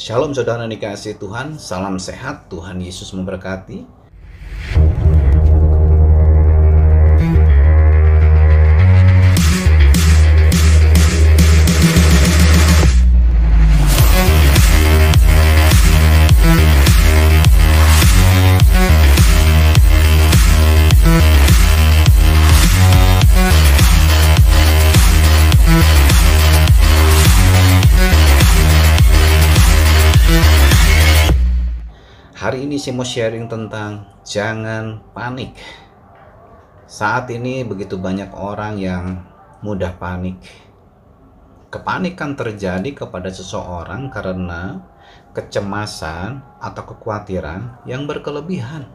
Shalom saudara dikasih Tuhan, salam sehat, Tuhan Yesus memberkati. Hari ini saya mau sharing tentang jangan panik. Saat ini begitu banyak orang yang mudah panik. Kepanikan terjadi kepada seseorang karena kecemasan atau kekhawatiran yang berkelebihan.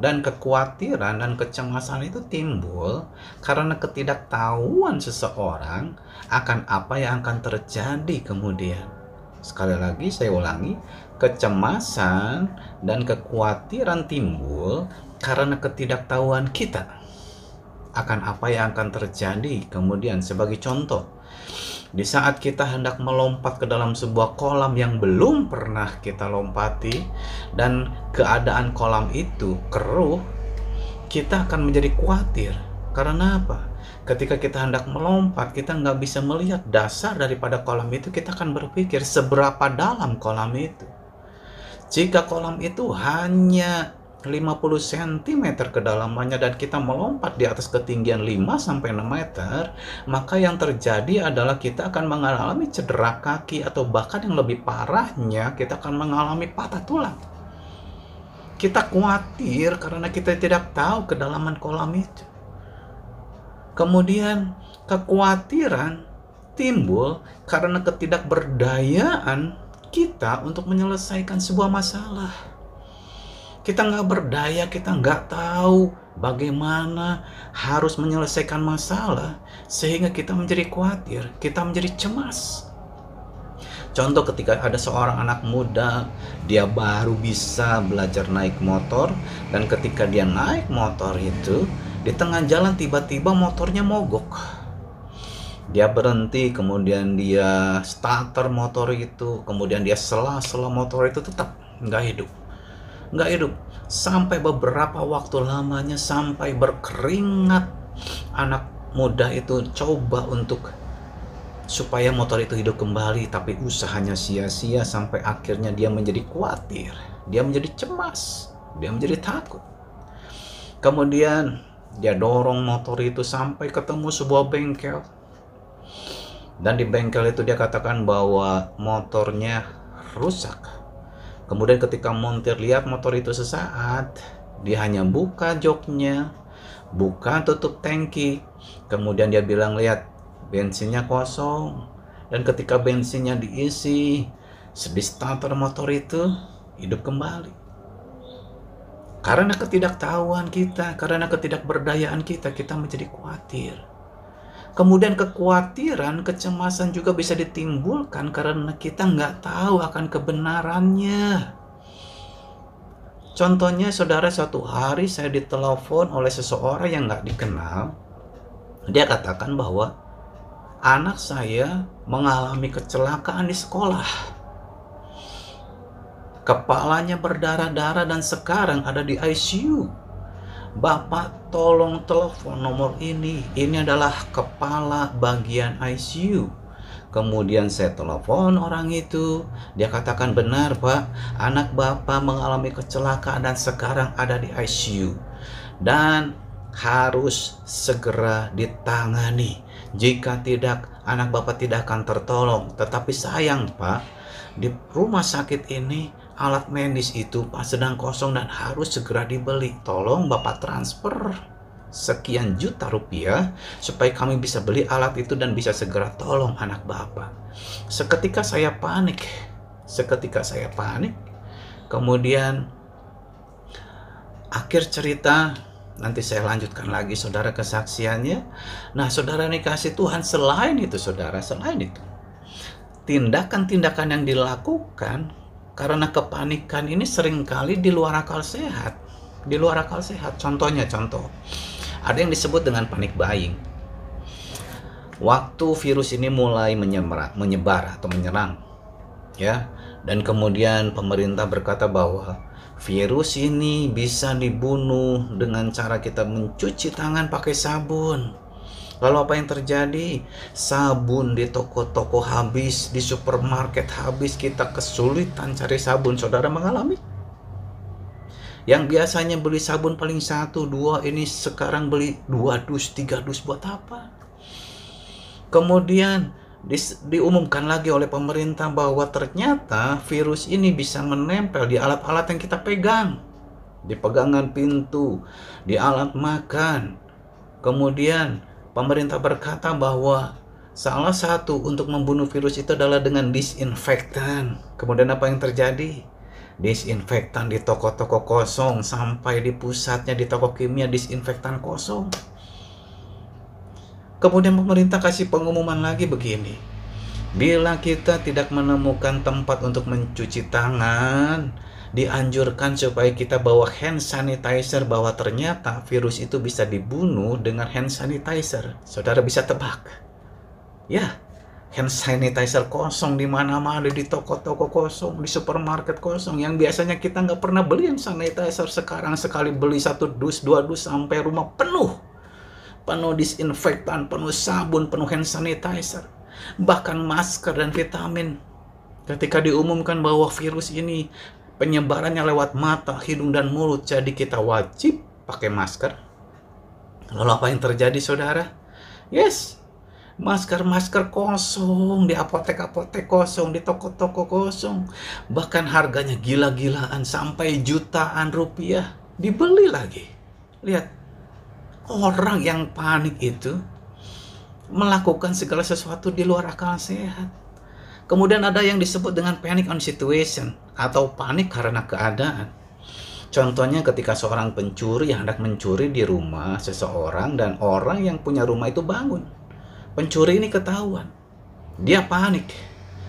Dan kekhawatiran dan kecemasan itu timbul karena ketidaktahuan seseorang akan apa yang akan terjadi kemudian. Sekali lagi saya ulangi, kecemasan dan kekhawatiran timbul karena ketidaktahuan kita akan apa yang akan terjadi kemudian sebagai contoh. Di saat kita hendak melompat ke dalam sebuah kolam yang belum pernah kita lompati dan keadaan kolam itu keruh kita akan menjadi khawatir. Karena apa ketika kita hendak melompat, kita nggak bisa melihat dasar daripada kolam itu, kita akan berpikir seberapa dalam kolam itu. Jika kolam itu hanya 50 cm kedalamannya dan kita melompat di atas ketinggian 5 sampai 6 meter, maka yang terjadi adalah kita akan mengalami cedera kaki atau bahkan yang lebih parahnya kita akan mengalami patah tulang. Kita khawatir karena kita tidak tahu kedalaman kolam itu. Kemudian kekhawatiran timbul karena ketidakberdayaan kita untuk menyelesaikan sebuah masalah. Kita nggak berdaya, kita nggak tahu bagaimana harus menyelesaikan masalah sehingga kita menjadi khawatir, kita menjadi cemas. Contoh ketika ada seorang anak muda, dia baru bisa belajar naik motor dan ketika dia naik motor itu, di tengah jalan tiba-tiba motornya mogok. Dia berhenti, kemudian dia starter motor itu, kemudian dia sela-sela motor itu tetap nggak hidup. Nggak hidup. Sampai beberapa waktu lamanya, sampai berkeringat. Anak muda itu coba untuk supaya motor itu hidup kembali, tapi usahanya sia-sia sampai akhirnya dia menjadi khawatir. Dia menjadi cemas. Dia menjadi takut. Kemudian dia dorong motor itu sampai ketemu sebuah bengkel. Dan di bengkel itu dia katakan bahwa motornya rusak. Kemudian ketika montir lihat motor itu sesaat, dia hanya buka joknya, buka tutup tangki. Kemudian dia bilang, lihat bensinnya kosong. Dan ketika bensinnya diisi, di starter motor itu hidup kembali. Karena ketidaktahuan kita, karena ketidakberdayaan kita, kita menjadi khawatir. Kemudian kekhawatiran, kecemasan juga bisa ditimbulkan karena kita nggak tahu akan kebenarannya. Contohnya saudara suatu hari saya ditelepon oleh seseorang yang nggak dikenal. Dia katakan bahwa anak saya mengalami kecelakaan di sekolah Kepalanya berdarah-darah dan sekarang ada di ICU. Bapak tolong telepon nomor ini. Ini adalah kepala bagian ICU. Kemudian saya telepon orang itu. Dia katakan benar pak, anak bapak mengalami kecelakaan dan sekarang ada di ICU. Dan harus segera ditangani. Jika tidak, anak bapak tidak akan tertolong. Tetapi sayang pak, di rumah sakit ini alat medis itu pas sedang kosong dan harus segera dibeli. Tolong Bapak transfer sekian juta rupiah supaya kami bisa beli alat itu dan bisa segera tolong anak Bapak. Seketika saya panik. Seketika saya panik. Kemudian akhir cerita nanti saya lanjutkan lagi saudara kesaksiannya. Nah, saudara ini kasih Tuhan selain itu saudara, selain itu tindakan-tindakan yang dilakukan karena kepanikan ini sering kali di luar akal sehat. Di luar akal sehat. Contohnya, contoh. Ada yang disebut dengan panik buying. Waktu virus ini mulai menyebar, menyebar atau menyerang. Ya. Dan kemudian pemerintah berkata bahwa virus ini bisa dibunuh dengan cara kita mencuci tangan pakai sabun. Lalu apa yang terjadi? Sabun di toko-toko habis, di supermarket habis, kita kesulitan cari sabun. Saudara mengalami? Yang biasanya beli sabun paling satu, dua, ini sekarang beli dua dus, tiga dus buat apa? Kemudian di, diumumkan lagi oleh pemerintah bahwa ternyata virus ini bisa menempel di alat-alat yang kita pegang, di pegangan pintu, di alat makan. Kemudian pemerintah berkata bahwa salah satu untuk membunuh virus itu adalah dengan disinfektan. Kemudian apa yang terjadi? Disinfektan di toko-toko kosong sampai di pusatnya di toko kimia disinfektan kosong. Kemudian pemerintah kasih pengumuman lagi begini. Bila kita tidak menemukan tempat untuk mencuci tangan, dianjurkan supaya kita bawa hand sanitizer bahwa ternyata virus itu bisa dibunuh dengan hand sanitizer. Saudara bisa tebak. Ya, hand sanitizer kosong di mana-mana di toko-toko kosong di supermarket kosong yang biasanya kita nggak pernah beli hand sanitizer sekarang sekali beli satu dus dua dus sampai rumah penuh penuh disinfektan, penuh sabun, penuh hand sanitizer, bahkan masker dan vitamin. Ketika diumumkan bahwa virus ini penyebarannya lewat mata, hidung, dan mulut, jadi kita wajib pakai masker. Lalu apa yang terjadi saudara? Yes, masker-masker kosong di apotek-apotek kosong di toko-toko kosong bahkan harganya gila-gilaan sampai jutaan rupiah dibeli lagi lihat orang yang panik itu melakukan segala sesuatu di luar akal sehat. Kemudian ada yang disebut dengan panic on situation atau panik karena keadaan. Contohnya ketika seorang pencuri yang hendak mencuri di rumah seseorang dan orang yang punya rumah itu bangun. Pencuri ini ketahuan. Dia panik.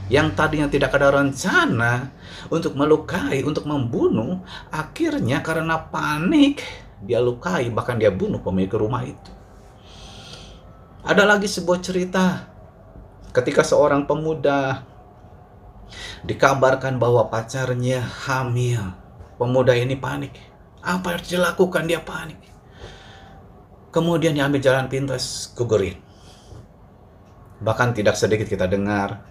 Yang tadinya tidak ada rencana untuk melukai, untuk membunuh, akhirnya karena panik dia lukai, bahkan dia bunuh pemilik rumah itu. Ada lagi sebuah cerita ketika seorang pemuda dikabarkan bahwa pacarnya hamil. Pemuda ini panik. Apa yang dilakukan? Dia panik. Kemudian diambil jalan pintas gugurin. Bahkan tidak sedikit kita dengar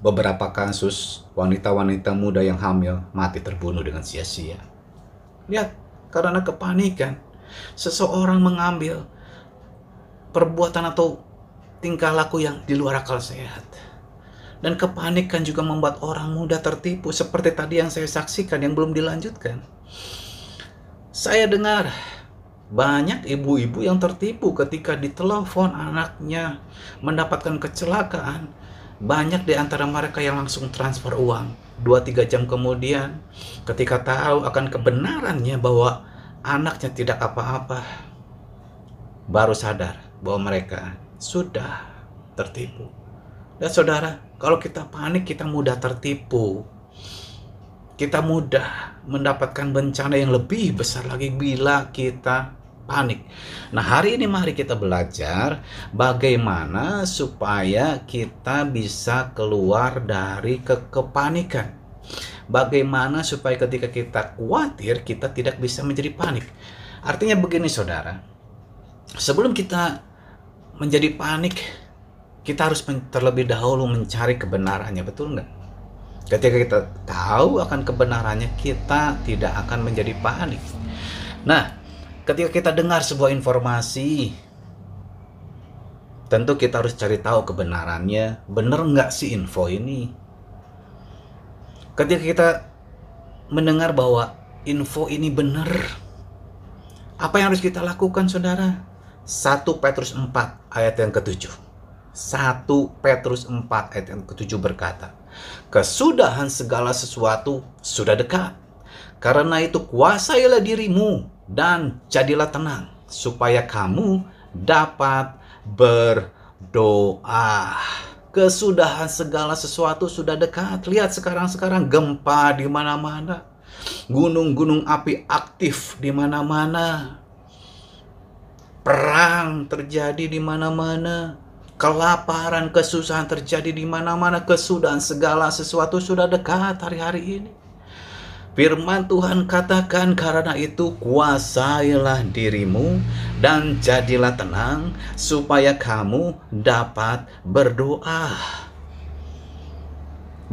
beberapa kasus wanita-wanita muda yang hamil mati terbunuh dengan sia-sia. Lihat, karena kepanikan. Seseorang mengambil perbuatan atau tingkah laku yang di luar akal sehat. Dan kepanikan juga membuat orang muda tertipu seperti tadi yang saya saksikan yang belum dilanjutkan. Saya dengar banyak ibu-ibu yang tertipu ketika ditelepon anaknya mendapatkan kecelakaan. Banyak di antara mereka yang langsung transfer uang 2-3 jam kemudian ketika tahu akan kebenarannya bahwa anaknya tidak apa-apa baru sadar bahwa mereka sudah tertipu. Dan saudara, kalau kita panik kita mudah tertipu. Kita mudah mendapatkan bencana yang lebih besar lagi bila kita panik. Nah, hari ini mari kita belajar bagaimana supaya kita bisa keluar dari kekepanikan. Bagaimana supaya ketika kita khawatir, kita tidak bisa menjadi panik. Artinya begini saudara, sebelum kita menjadi panik, kita harus terlebih dahulu mencari kebenarannya, betul nggak? Ketika kita tahu akan kebenarannya, kita tidak akan menjadi panik. Nah, ketika kita dengar sebuah informasi, tentu kita harus cari tahu kebenarannya. Benar nggak sih info ini? ketika kita mendengar bahwa info ini benar, apa yang harus kita lakukan saudara? 1 Petrus 4 ayat yang ketujuh. 1 Petrus 4 ayat yang ketujuh berkata, Kesudahan segala sesuatu sudah dekat. Karena itu kuasailah dirimu dan jadilah tenang, supaya kamu dapat berdoa kesudahan segala sesuatu sudah dekat. Lihat sekarang-sekarang gempa di mana-mana. Gunung-gunung api aktif di mana-mana. Perang terjadi di mana-mana. Kelaparan, kesusahan terjadi di mana-mana, kesudahan segala sesuatu sudah dekat hari-hari ini. Firman Tuhan katakan karena itu kuasailah dirimu dan jadilah tenang supaya kamu dapat berdoa.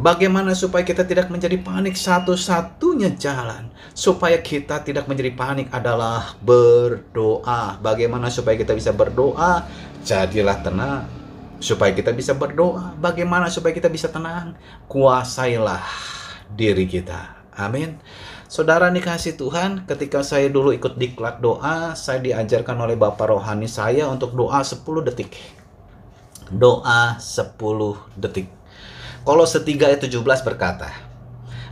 Bagaimana supaya kita tidak menjadi panik? Satu-satunya jalan supaya kita tidak menjadi panik adalah berdoa. Bagaimana supaya kita bisa berdoa? Jadilah tenang supaya kita bisa berdoa. Bagaimana supaya kita bisa tenang? Kuasailah diri kita. Amin. Saudara dikasih Tuhan, ketika saya dulu ikut diklat doa, saya diajarkan oleh Bapak rohani saya untuk doa 10 detik. Doa 10 detik. Kolose 3 ayat 17 berkata,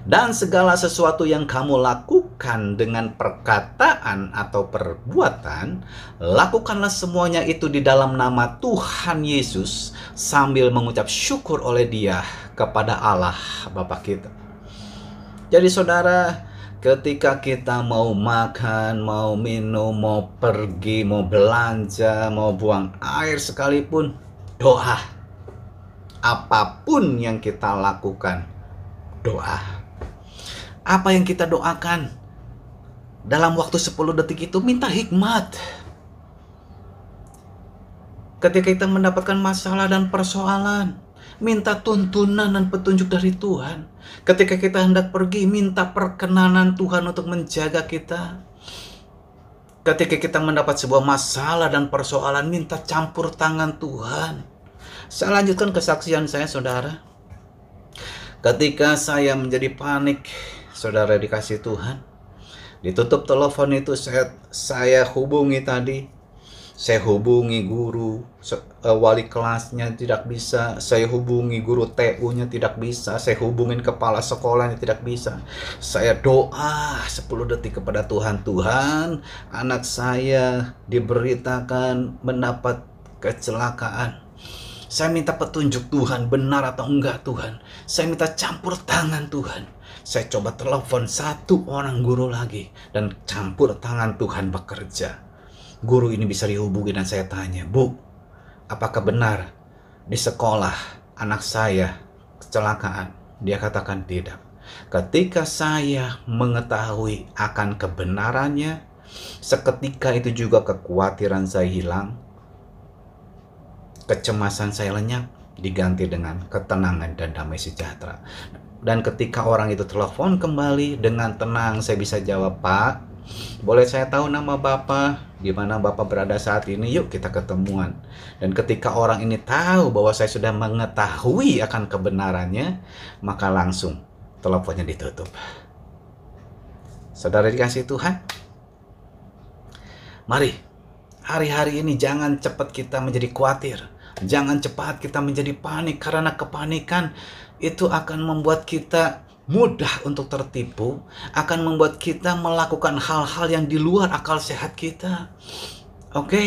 dan segala sesuatu yang kamu lakukan dengan perkataan atau perbuatan, lakukanlah semuanya itu di dalam nama Tuhan Yesus sambil mengucap syukur oleh Dia kepada Allah Bapa kita. Jadi saudara, ketika kita mau makan, mau minum, mau pergi, mau belanja, mau buang air sekalipun, doa apa pun yang kita lakukan, doa. Apa yang kita doakan dalam waktu 10 detik itu minta hikmat. Ketika kita mendapatkan masalah dan persoalan, minta tuntunan dan petunjuk dari Tuhan. Ketika kita hendak pergi, minta perkenanan Tuhan untuk menjaga kita. Ketika kita mendapat sebuah masalah dan persoalan, minta campur tangan Tuhan saya lanjutkan kesaksian saya, saudara. Ketika saya menjadi panik, saudara dikasih Tuhan. Ditutup telepon itu saya saya hubungi tadi. Saya hubungi guru eh, wali kelasnya tidak bisa, saya hubungi guru TU-nya tidak bisa, saya hubungin kepala sekolahnya tidak bisa. Saya doa 10 detik kepada Tuhan, Tuhan, anak saya diberitakan mendapat kecelakaan saya minta petunjuk Tuhan, benar atau enggak Tuhan. Saya minta campur tangan Tuhan. Saya coba telepon satu orang guru lagi dan campur tangan Tuhan bekerja. Guru ini bisa dihubungi dan saya tanya, Bu, apakah benar di sekolah anak saya kecelakaan? Dia katakan tidak. Ketika saya mengetahui akan kebenarannya, seketika itu juga kekhawatiran saya hilang, kecemasan saya lenyap diganti dengan ketenangan dan damai sejahtera. Dan ketika orang itu telepon kembali dengan tenang, saya bisa jawab, Pak, boleh saya tahu nama Bapak, di mana Bapak berada saat ini? Yuk kita ketemuan. Dan ketika orang ini tahu bahwa saya sudah mengetahui akan kebenarannya, maka langsung teleponnya ditutup. Saudara dikasih Tuhan, mari hari-hari ini jangan cepat kita menjadi khawatir Jangan cepat kita menjadi panik karena kepanikan itu akan membuat kita mudah untuk tertipu, akan membuat kita melakukan hal-hal yang di luar akal sehat kita. Oke, okay?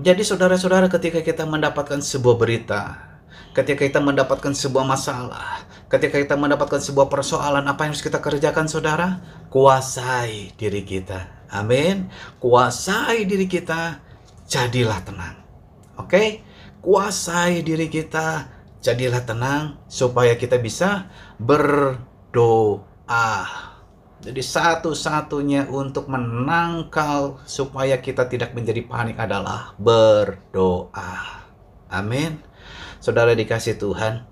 jadi saudara-saudara, ketika kita mendapatkan sebuah berita, ketika kita mendapatkan sebuah masalah, ketika kita mendapatkan sebuah persoalan, apa yang harus kita kerjakan, saudara? Kuasai diri kita. Amin. Kuasai diri kita, jadilah tenang. Oke? Okay? Kuasai diri kita, jadilah tenang supaya kita bisa berdoa. Jadi satu-satunya untuk menangkal supaya kita tidak menjadi panik adalah berdoa. Amin. Saudara dikasih Tuhan,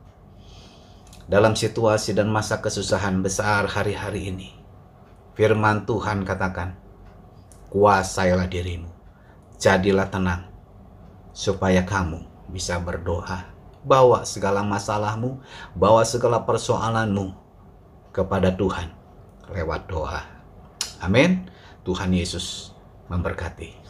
dalam situasi dan masa kesusahan besar hari-hari ini, firman Tuhan katakan, kuasailah dirimu, jadilah tenang, supaya kamu bisa berdoa. Bawa segala masalahmu, bawa segala persoalanmu kepada Tuhan lewat doa. Amin. Tuhan Yesus memberkati.